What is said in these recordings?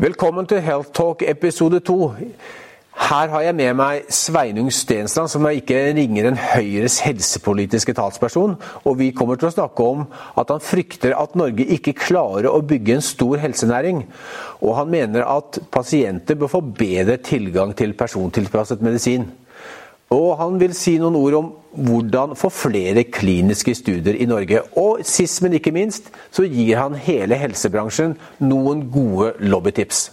Velkommen til Health Talk episode to. Her har jeg med meg Sveinung Stensland, som er ikke ringer en Høyres helsepolitiske talsperson. Og vi kommer til å snakke om at han frykter at Norge ikke klarer å bygge en stor helsenæring. Og han mener at pasienter bør få bedre tilgang til persontilpasset medisin. Og han vil si noen ord om hvordan få flere kliniske studier i Norge. Og sist, men ikke minst, så gir han hele helsebransjen noen gode lobbytips.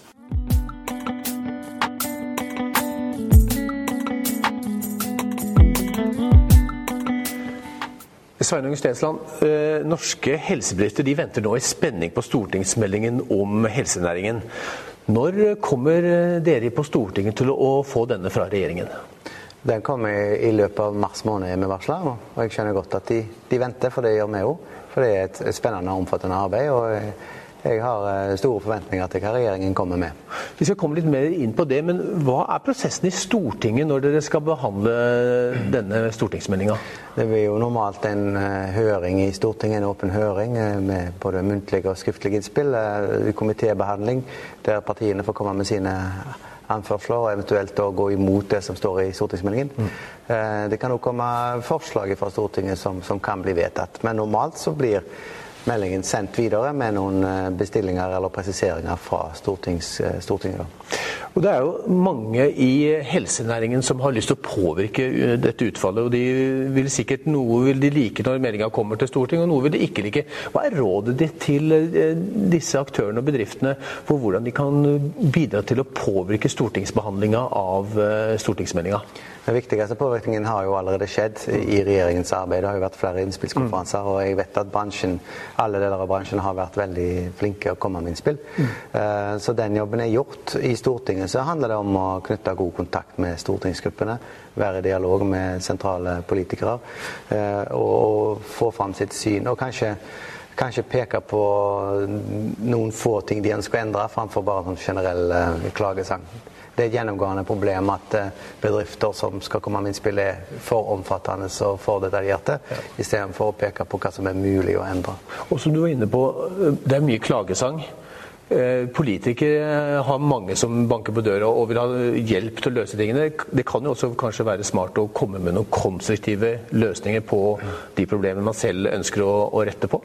Sveinung Stensland, eh, norske helsebedrifter de venter nå i spenning på stortingsmeldingen om helsenæringen. Når kommer dere på Stortinget til å få denne fra regjeringen? Den kommer i løpet av mars måned, er vi varsla. Og jeg skjønner godt at de, de venter, for det gjør vi òg. For det er et, spennende og omfattende arbeid. og jeg har eh, store forventninger til hva regjeringen kommer med. Vi skal komme litt mer inn på det, men hva er prosessen i Stortinget når dere skal behandle denne stortingsmeldinga? Det blir jo normalt en uh, høring i Stortinget, en åpen høring med både muntlige og skriftlige innspill. Komitébehandling der partiene får komme med sine anførsler, og eventuelt å gå imot det som står i stortingsmeldingen. Mm. Det kan òg komme forslag fra Stortinget som, som, kan bli vedtatt. Men normalt så blir meldingen sendt videre med noen bestillinger eller presiseringer fra Stortinget. Og Det er jo mange i helsenæringen som har lyst til å påvirke dette utfallet. og de vil sikkert Noe vil de like når meldinga kommer til Stortinget, og noe vil de ikke like. Hva er rådet ditt til disse aktørene og bedriftene for hvordan de kan bidra til å påvirke stortingsbehandlinga av stortingsmeldinga? Den viktigste påvirkningen har jo allerede skjedd i regjeringens arbeid. Det har jo vært flere innspillskonferanser, og jeg vet at bransjen, alle deler av bransjen har vært veldig flinke å komme med innspill. Mm. Så den jobben er gjort. I Stortinget så handler det om å knytte god kontakt med stortingsgruppene. Være i dialog med sentrale politikere og få fram sitt syn. og kanskje kanskje peke på noen få ting de ønsker å endre, framfor bare en sånn generell klagesang det er et gjennomgående problem at eh, bedrifter som skal komme med innspill, er for omfattende og for detaljerte, ja. istedenfor å peke på hva som er mulig å endre. Og som du var inne på, det er mye klagesang. Eh, politikere har mange som banker på døra og vil ha hjelp til å løse tingene. Det kan jo også kanskje være smart å komme med noen konstruktive løsninger på de problemene man selv ønsker å, å rette på?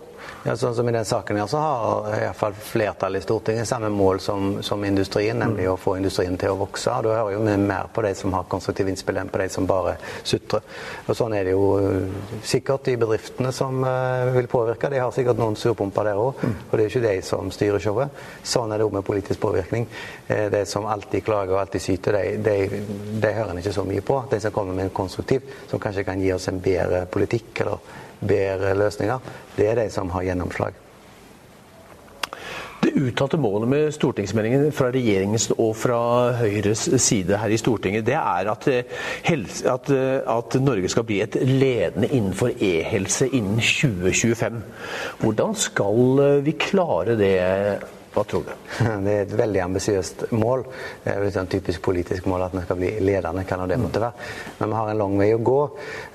Ja, sånn som I den saken her så har i hvert fall flertallet i Stortinget samme mål som, som industrien, nemlig mm. å få industrien til å vokse. og Da hører jo vi mer på de som har konstruktive innspill, enn på de som bare sutrer. Og Sånn er det jo eh, sikkert i bedriftene som uh, vil påvirke. De har sikkert noen surpumper der òg, mm. og det er jo ikke de som styrer showet. Sånn er det òg med politisk påvirkning. Uh, de som alltid klager og alltid syter, de, de, de hører en ikke så mye på. De som kommer med en konstruktiv, som kanskje kan gi oss en bedre politikk. eller bedre løsninger, det er de som har gjennomslag. Det uttalte målet med stortingsmeldingen fra regjeringens og fra Høyres side her i Stortinget, det er at, helse, at, at Norge skal bli et ledende innenfor e-helse innen 2025. Hvordan skal vi klare det? Hva tror du? Det er et veldig ambisiøst mål. Det er et typisk politisk mål at vi skal bli ledende, hva nå det måtte være. Men vi har en lang vei å gå.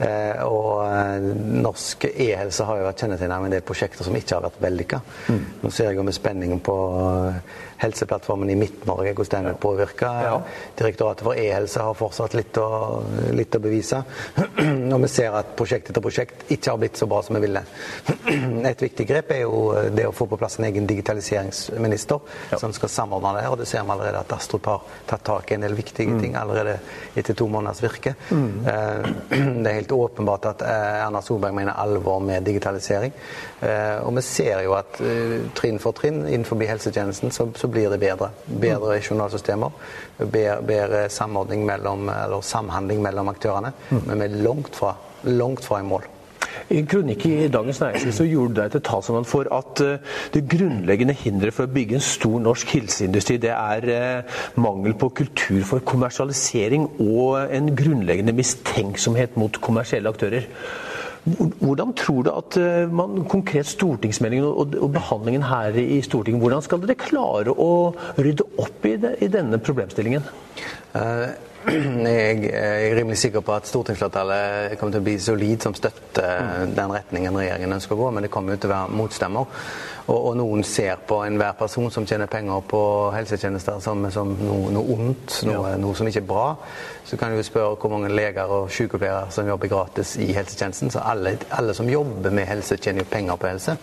Eh, og eh, norsk e-helse har jo vært kjennetegnet med en del prosjekter som ikke har vært vellykka. Mm. Nå ser jeg jo med spenning på Helseplattformen i Midt-Norge, hvordan den vil påvirke. Direktoratet for e-helse har fortsatt litt å, litt å bevise. Og vi ser at prosjekt etter prosjekt ikke har blitt så bra som vi ville. Et viktig grep er jo det å få på plass en egen digitaliseringsminister ja. som skal samordne det. Og det ser vi allerede at Astrup har tatt tak i en del viktige mm. ting allerede etter to måneders virke. Mm. Eh, det er helt åpenbart at eh, Erna Solberg mener alvor med digitalisering. Eh, og vi ser jo at trinn for trinn innenfor helsetjenesten så, så blir det bedre. Bedre mm. journalsystemer, bedre, bedre samordning mellom, eller samhandling mellom aktørene. Mm. Men vi er langt fra, langt fra i mål. I en kronikk i Dagens Næringsliv så gjorde deg til talsmann for at uh, det grunnleggende hinderet for å bygge en stor norsk helseindustri, det er uh, mangel på kultur for kommersialisering og en grunnleggende mistenksomhet mot kommersielle aktører. Hvordan tror du at eh, man, konkret stortingsmeldingen og, behandlingen her i Stortinget, hvordan skal dere klare å rydde opp i, det, i denne problemstillingen? Uh, jeg er rimelig sikker på at stortingsflertallet kommer til å bli solid som støtter mm. den retningen regjeringen ønsker å gå, men det kommer jo til å være motstemmer. Og, og, noen ser på enhver person som tjener penger på helsetjenester som, som noe, noe, ondt, noe, noe, som ikke er bra. Så kan du spørre hvor mange leger og sykepleiere som jobber gratis i helsetjenesten. Så alle, alle som jobber med helse, tjener jo penger på helse.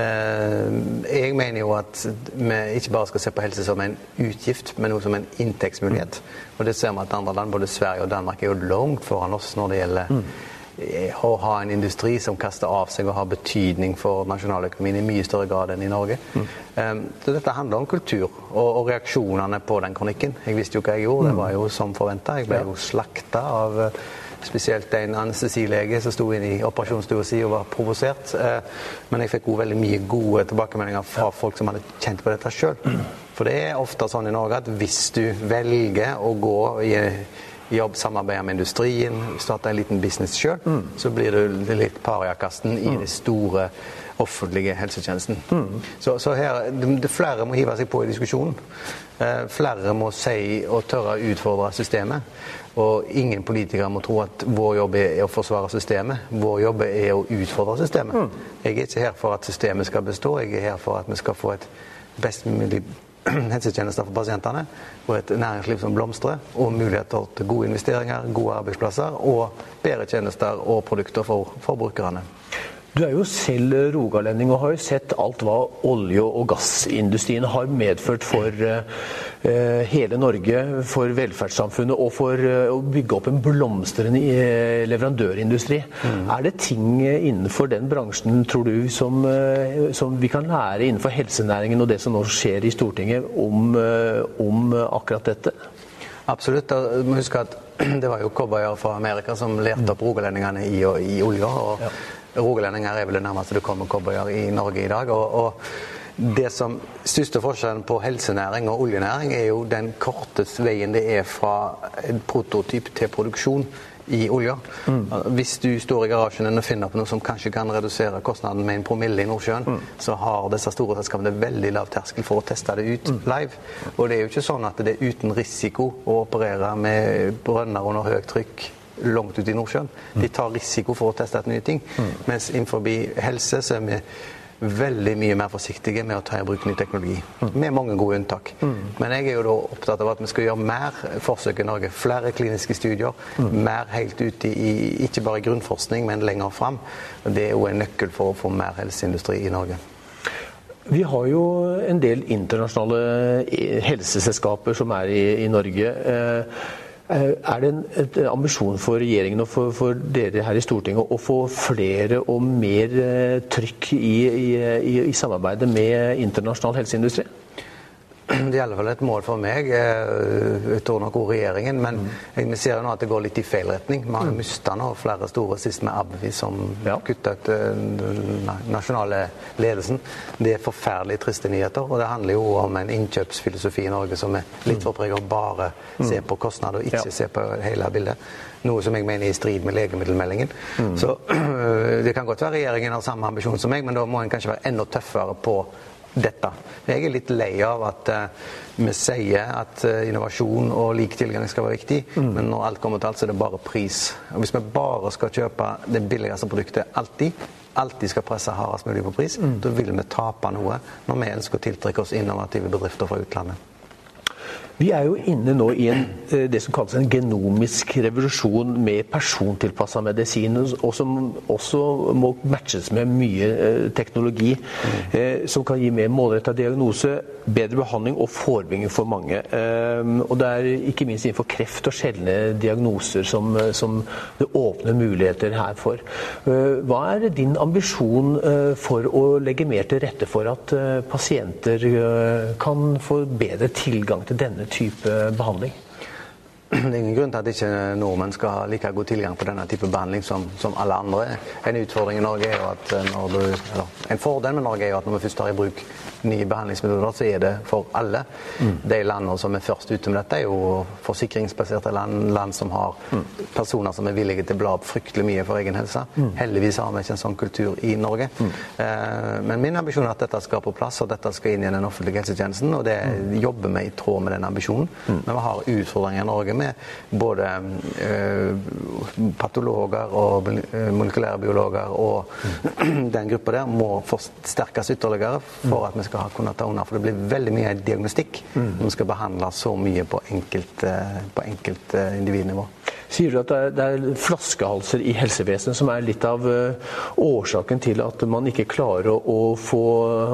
Eh, jeg mener jo at vi ikke bare skal se på helse som en utgift, men også som en inntektsmulighet. Og det ser vi at andre land, både Sverige og Danmark, er jo langt foran oss når det gjelder mm å ha en industri som kaster av seg og har betydning for nasjonaløkonomien i mye større grad enn i Norge. Mm. Så dette handler om kultur og, og, reaksjonene på den kronikken. Jeg visste jo hva jeg gjorde, det var jo som forventa. Jeg ble jo slakta av uh, spesielt en anestesilege som sto inne i operasjonsstua si og var provosert. Uh, men jeg fikk også veldig mye gode tilbakemeldinger fra folk som hadde kjent på dette sjøl. For det er ofte sånn i Norge at hvis du velger å gå i jobb, samarbeide med industrien, starte en liten business sjøl, mm. så blir du litt pariakasten i mm. det store offentlige helsetjenesten. Mm. Så, så, her, det, flere må hive seg på i diskusjonen. Eh, flere må si og tørre å utfordre systemet. Og ingen politikere må tro at vår jobb er å forsvare systemet. Vår jobb er å utfordre systemet. Mm. Jeg er ikke her for at systemet skal bestå, jeg er her for at vi skal få et best mulig helsetjenester for pasientene, og et næringsliv som blomstrer, og muligheter til gode investeringer, gode arbeidsplasser og bedre tjenester og produkter for forbrukerne. Du er jo selv rogalending og har jo sett alt hva olje- og gassindustrien har medført for uh, hele Norge, for velferdssamfunnet og for uh, å bygge opp en blomstrende uh, leverandørindustri. Mm. Er det ting innenfor den bransjen, tror du, som, som, vi kan lære innenfor helsenæringen og det som nå skjer i Stortinget, om, om akkurat dette? Absolutt. Du må huske at det var jo cowboyer fra Amerika som lærte opp rogalendingene i, i olja. og ja rogalendinger er vel det nærmeste du kommer cowboyer i Norge i dag. og, og det som største forskjellen på helsenæring og oljenæring er jo den korteste veien det er fra en prototyp til produksjon i olja. Mm. Hvis du står i garasjen din og finner på noe som kanskje kan redusere kostnaden med en promille i Nordsjøen, mm. så har disse store selskapene veldig lav terskel for å teste det ut mm. live. Og det er jo ikke sånn at det er uten risiko å operere med brønner under høyt trykk langt ute i Nordsjøen. De tar risiko for å teste ut nye ting. Mm. Mens innenfor helse så er vi veldig mye mer forsiktige med å ta i bruk ny teknologi. Mm. Med mange gode unntak. Mm. Men jeg er jo da opptatt av at vi skal gjøre mer forsøk i Norge. Flere kliniske studier. Mm. Mer helt ute i ikke bare grunnforskning, men lenger fram. Det er jo en nøkkel for å få mer helseindustri i Norge. Vi har jo en del internasjonale helseselskaper som er i, i Norge. Eh, Eh, er det en, en ambisjon for regjeringen og for, for, dere her i Stortinget å få flere og mer trykk trykk i, i, i samarbeidet med internasjonal helseindustri? Det er i alle fall et mål for meg, Jeg tror nok regjeringen. Men mm. vi ser jo nå at det går litt i feil retning. Vi har mm. mista flere store, sist med Abvi, som ja. kutta ut den nasjonale ledelsen. Det er forferdelig triste nyheter. Og det handler jo om en innkjøpsfilosofi i Norge som er litt for preget av bare mm. se på kostnader og ikke ja. se på hele bildet. Noe som jeg mener er i strid med legemiddelmeldingen. Mm. Så det kan godt være regjeringen har samme ambisjon som meg, men da må en kanskje være enda tøffere på dette. Jeg er litt lei av at uh, vi sier at uh, innovasjon og lik tilgang skal være viktig, mm. men når alt kommer til alt, så er det bare pris. Og Hvis vi bare skal kjøpe det billigste produktet alltid, alltid skal presse hardest mulig på pris, mm. da vil vi tape noe når vi ønsker å tiltrekke oss innovative bedrifter fra utlandet. Vi er jo inne nå i en, eh, det som kalles en genomisk revolusjon med persontilpassa medisin, og som også må matches med mye eh, teknologi mm. som kan gi mer målretta diagnose, bedre behandling og forebygging for mange. Og det er ikke minst innenfor kreft og sjeldne diagnoser som, som det åpner muligheter her for. Hva er din ambisjon for å legge mer til rette for at pasienter kan få bedre tilgang til denne type behandling? Det er ingen grunn til at ikke nordmenn skal ha like god tilgang på denne type behandling som, som alle andre. En utfordring i Norge er jo at når du, eller, en fordel med Norge er jo at når vi først tar i bruk nye behandlingsmetoder, så er det for alle. Mm. De landene som er først ute med dette, er jo forsikringsbaserte land, land som har mm. personer som er villige til å bla opp fryktelig mye for egen helse. Mm. Heldigvis har vi ikke en sånn kultur i Norge. Mm. Eh, men min ambisjon er at dette skal på plass, og dette skal inn i den offentlige helsetjenesten. Og det mm. jobber vi i tråd med den ambisjonen. Mm. Men vi har utfordringer i Norge med både patologer og molekylære biologer, og den gruppa der må forsterkes ytterligere for at vi skal kunne ta unna. For det blir veldig mye diagnostikk når vi skal behandle så mye på enkelt, på enkelt individnivå. Sier du at det er, det er, flaskehalser i helsevesenet som er litt av uh, årsaken til at man ikke klarer å, å få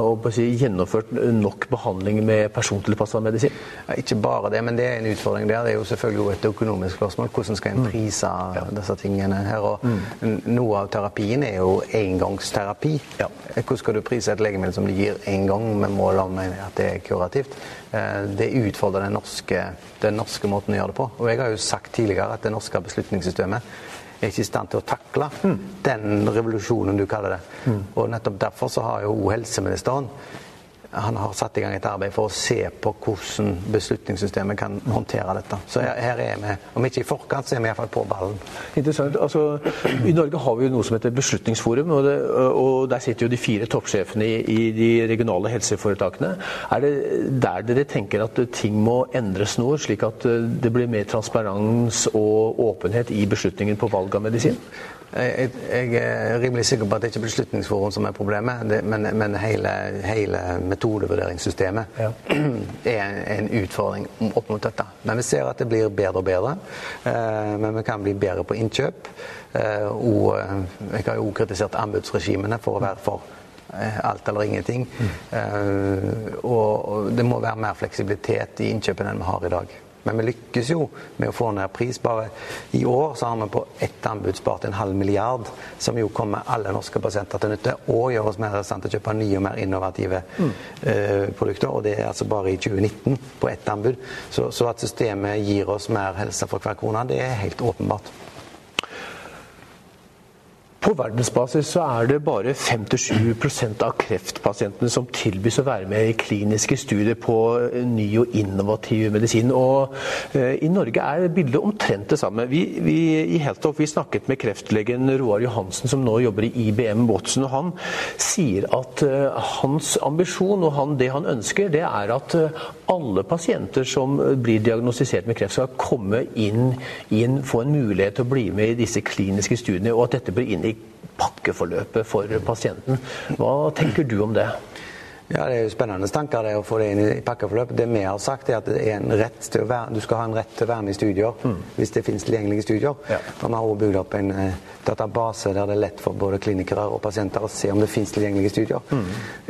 å si, gjennomført nok behandling med persontilpassa medisin? Ja, ikke bare det, men det er en utfordring der. Det er jo selvfølgelig et økonomisk spørsmål. Hvordan skal en mm. prise mm. ja. disse tingene her? Og mm. Noe av terapien er jo engangsterapi. Ja. Hvordan skal du prise et legemiddel som du gir én gang med mål om at det er kurativt? Eh, det utfordrer den norske, den norske, måten å gjøre det på. Og jeg har jo sagt tidligere at den norske beslutningssystemet er ikke i stand til å takle mm. den revolusjonen du kaller det. Mm. Og nettopp derfor så har jo helseministeren han har satt i gang et arbeid for å se på hvordan beslutningssystemet kan håndtere dette. Så her, er vi, om ikke i forkant, så er vi iallfall på ballen. Interessant. Altså, I Norge har vi jo noe som heter Beslutningsforum, og, det, og der sitter jo de fire toppsjefene i, i, de regionale helseforetakene. Er det der dere tenker at ting må endres nå, slik at det blir mer transparens og åpenhet i beslutningen på valg av medisin? Jeg, jeg, er rimelig sikker på at det ikke er Beslutningsforum som er problemet, det, men, men, hele, hele metodevurderingssystemet ja. er en utfordring opp mot dette. Men vi ser at det blir bedre og bedre. Eh, men vi kan bli bedre på innkjøp. Eh, og eh, jeg har jo kritisert anbudsregimene for å være for alt eller ingenting. Mm. Og det må være mer fleksibilitet i innkjøpene enn vi har i dag. Men vi lykkes jo med å få ned pris. Bare i år så har vi på ett anbud spart en halv milliard, som jo kommer alle norske pasienter til nytte, og gjør oss mer i stand til å kjøpe nye og mer innovative mm. eh, produkter. Og det er altså bare i 2019 på ett anbud. Så, så at systemet gir oss mer helse for hver krone, det er helt åpenbart. På verdensbasis så er det bare 5-7% av kreftpasientene som tilbys å være med i kliniske studier på ny og innovativ medisin. Og eh, I Norge er bildet omtrent det samme. Vi, vi i Heltoff vi snakket med kreftlegen Roar Johansen, som nå jobber i IBM Watson. og Han sier at eh, hans ambisjon og han, det han ønsker, det er at eh, alle pasienter som blir diagnostisert med kreft, skal komme inn, inn, få en mulighet til å bli med i disse kliniske studiene, og at dette blir inn i pakkeforløpet for pasienten. Hva tenker du om det? Ja, Det er jo spennende tanker det å få det inn i pakkeforløpet. Det vi har sagt er at være, du skal ha en rett til å være med i studier mm. hvis det finnes tilgjengelige studier. Ja. Og Vi har også bygd opp en eh, database der det er lett for både klinikere og pasienter å se om det finnes tilgjengelige studier. Mm.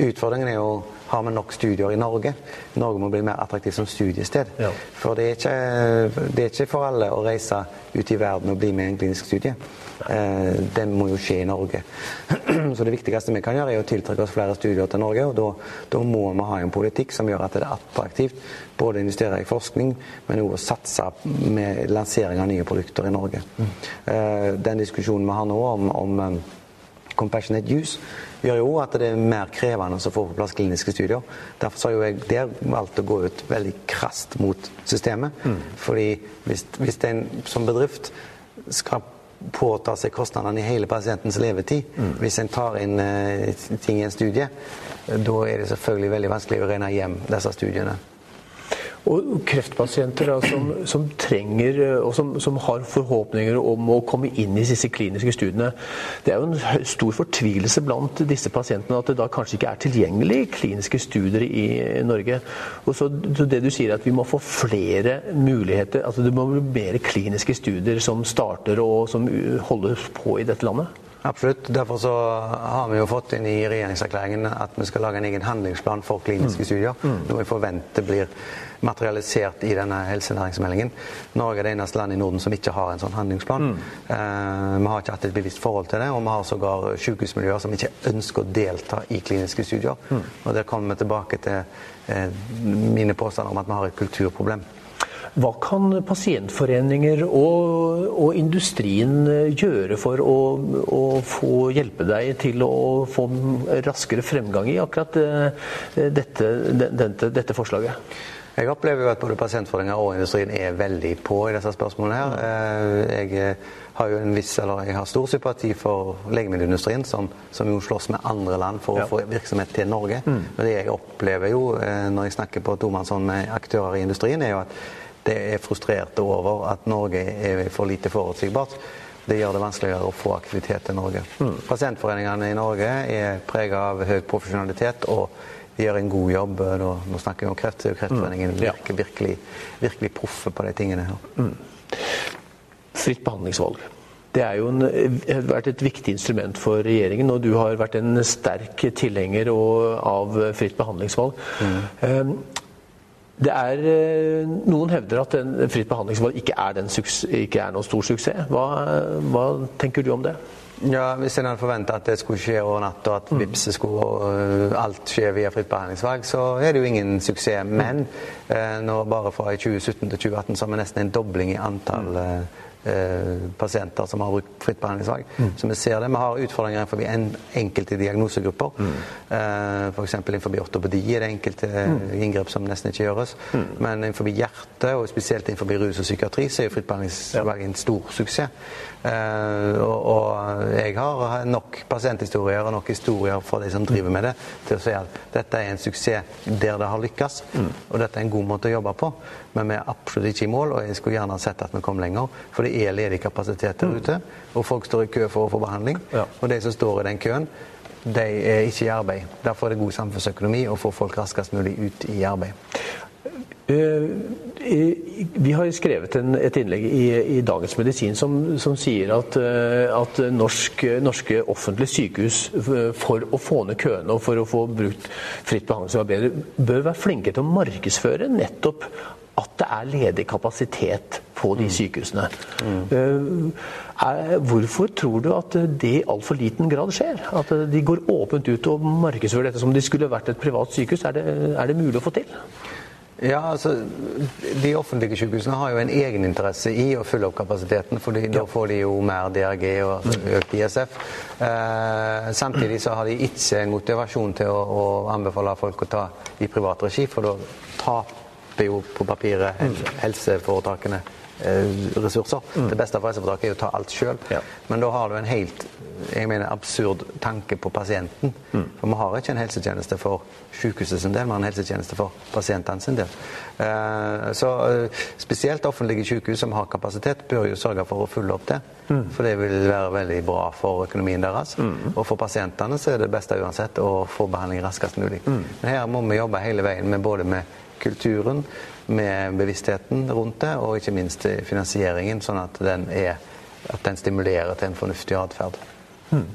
Utfordringen er jo har vi nok studier i Norge. Norge må bli mer attraktivt som studiested. Ja. For det er, ikke, det er, ikke, for alle å reise ut i verden og bli med i en klinisk studie. Eh, den må jo skje i Norge. Så det viktigste vi kan gjøre, er å tiltrekke oss flere studier til Norge. Og da, da må vi ha en politikk som gjør at det er attraktivt både å investere i forskning, men òg å satse med lansering av nye produkter i Norge. Mm. Eh, den diskusjonen vi har nå om, om um, compassionate use gjør jo at det er mer krevende å få på plass kliniske studier. Derfor har jeg der valgt å gå ut veldig krast mot systemet. Mm. Fordi hvis, hvis en som bedrift skal påta seg kostnadene i hele pasientens levetid. Mm. Hvis en tar inn uh, ting i en studie, da er det selvfølgelig veldig vanskelig å regne hjem disse studiene. Og kreftpasienter da, som, som, trenger eh, og som, som, har forhåpninger om å komme inn i disse kliniske studiene. Det er jo en stor fortvilelse blant disse pasientene at det da kanskje ikke er tilgjengelig kliniske studier i Norge. Og så, så det du sier er at vi må få flere muligheter, altså det må bli mer kliniske studier som starter og som holdes på i dette landet? Absolutt. Derfor så har vi jo fått inn i regjeringserklæringen at vi skal lage en egen handlingsplan for kliniske mm. studier. Mm. Noe vi forventer blir materialisert i denne helsenæringsmeldingen. Norge er det eneste landet i Norden som ikke har en sånn handlingsplan. Mm. Eh, vi har ikke hatt et bevisst forhold til det, og vi har sågar sykehusmiljøer som ikke ønsker å delta i kliniske studier. Mm. Og Der kommer vi tilbake til eh, mine påstander om at vi har et kulturproblem. Hva kan pasientforeninger og, og industrien gjøre for å, å, få hjelpe deg til å få raskere fremgang i akkurat eh, dette, dette, dette forslaget? Jeg opplever jo at både pasientforeninger og industrien er veldig på i disse spørsmålene her. Eh, jeg eh, har jo en viss, eller jeg har stor sympati for legemiddelindustrien, som, som jo slåss med andre land for ja. å få virksomhet til Norge. Mm. Men det jeg opplever jo eh, når jeg snakker på tomannshånd med aktører i industrien, er jo at det er frustrerte over at Norge er for lite forutsigbart. Det gjør det vanskeligere å få aktivitet til Norge. Mm. Pasientforeningene i Norge er preget av høy profesjonalitet og de gjør en god jobb. Nå, nå snakker vi om kreft, så Kreftforeningen mm. virker virkelig, virkelig proffe på de tingene her. Mm. Fritt behandlingsvalg. Det er jo en, har vært et viktig instrument for regjeringen, og du har vært en sterk tilhenger av fritt behandlingsvalg. Mm. Det er, eh, Noen hevder at en fritt behandlingsvalg ikke er, ikke er noen stor suksess. Hva, hva, tenker du om det? Ja, Hvis en hadde forventa at det skulle skje over natt, og at mm. vips skulle uh, alt skje via fritt behandlingsvalg, så er det jo ingen suksess. Men uh, nå bare fra 2017 til 2018 så har vi nesten en dobling i antall Eh, pasienter som har brukt fritt behandlingsvalg. Mm. Så vi ser det. Vi har utfordringer innenfor en, enkelte diagnosegrupper. Mm. Eh, F.eks. innenfor ortopedi er det enkelte mm. inngrep som nesten ikke gjøres. Mm. Men innenfor hjerte, og spesielt innenfor rus og psykiatri, så er fritt behandlingsvalg en stor suksess. Eh, og, og, jeg har nok pasienthistorier og nok historier for de som driver med det, til å si at dette er en suksess der det har lykkes. Mm. Og dette er en god måte å jobbe på. Men vi er absolutt ikke i mål, og jeg skulle gjerne sett at vi kom lenger. For det er ledig kapasitet der mm. ute, og folk står i kø for å få behandling. Og de som står i den køen, de er ikke i arbeid. Derfor er det god samfunnsøkonomi å få folk raskest mulig ut i arbeid. Eh, vi har skrevet en, et innlegg i, i, Dagens Medisin som, som sier at, eh, at norsk, norske offentlige sykehus for å få ned køene og for å få brukt fritt behandling bedre, bør være flinke til å markedsføre nettopp at det er ledig kapasitet på de mm. sykehusene. Mm. Er, hvorfor tror du at det i altfor liten grad skjer? At de går åpent ut og markedsfører dette som om de skulle vært et privat sykehus? Er det, er det mulig å få til? Ja, altså, De offentlige sykehusene har jo en egeninteresse i å fylle opp kapasiteten, for ja. da får de jo mer DRG og økt ISF. Eh, samtidig så har de ikke en motivasjon til å, å, anbefale folk å ta i privat regi, for da taper jo på papiret helseforetakene eh, ressurser. Mm. Det beste for helseforetaket er å ta alt sjøl, ja. men da har du en helt jeg mener, absurd tanke på pasienten. Mm. For vi har ikke en helsetjeneste for sykehuset sin del, vi har en helsetjeneste for pasientene sin del. Uh, så uh, spesielt offentlige sykehus som har kapasitet, bør jo sørge for å følge opp det. Mm. For det vil være veldig bra for økonomien deres. Mm. Og for pasientene så er det beste uansett å få behandling raskest mulig. Mm. Men her må vi jobbe hele veien med både med kulturen, med bevisstheten rundt det, og ikke minst finansieringen, sånn at den, er, at den stimulerer til en fornuftig atferd. Hmm.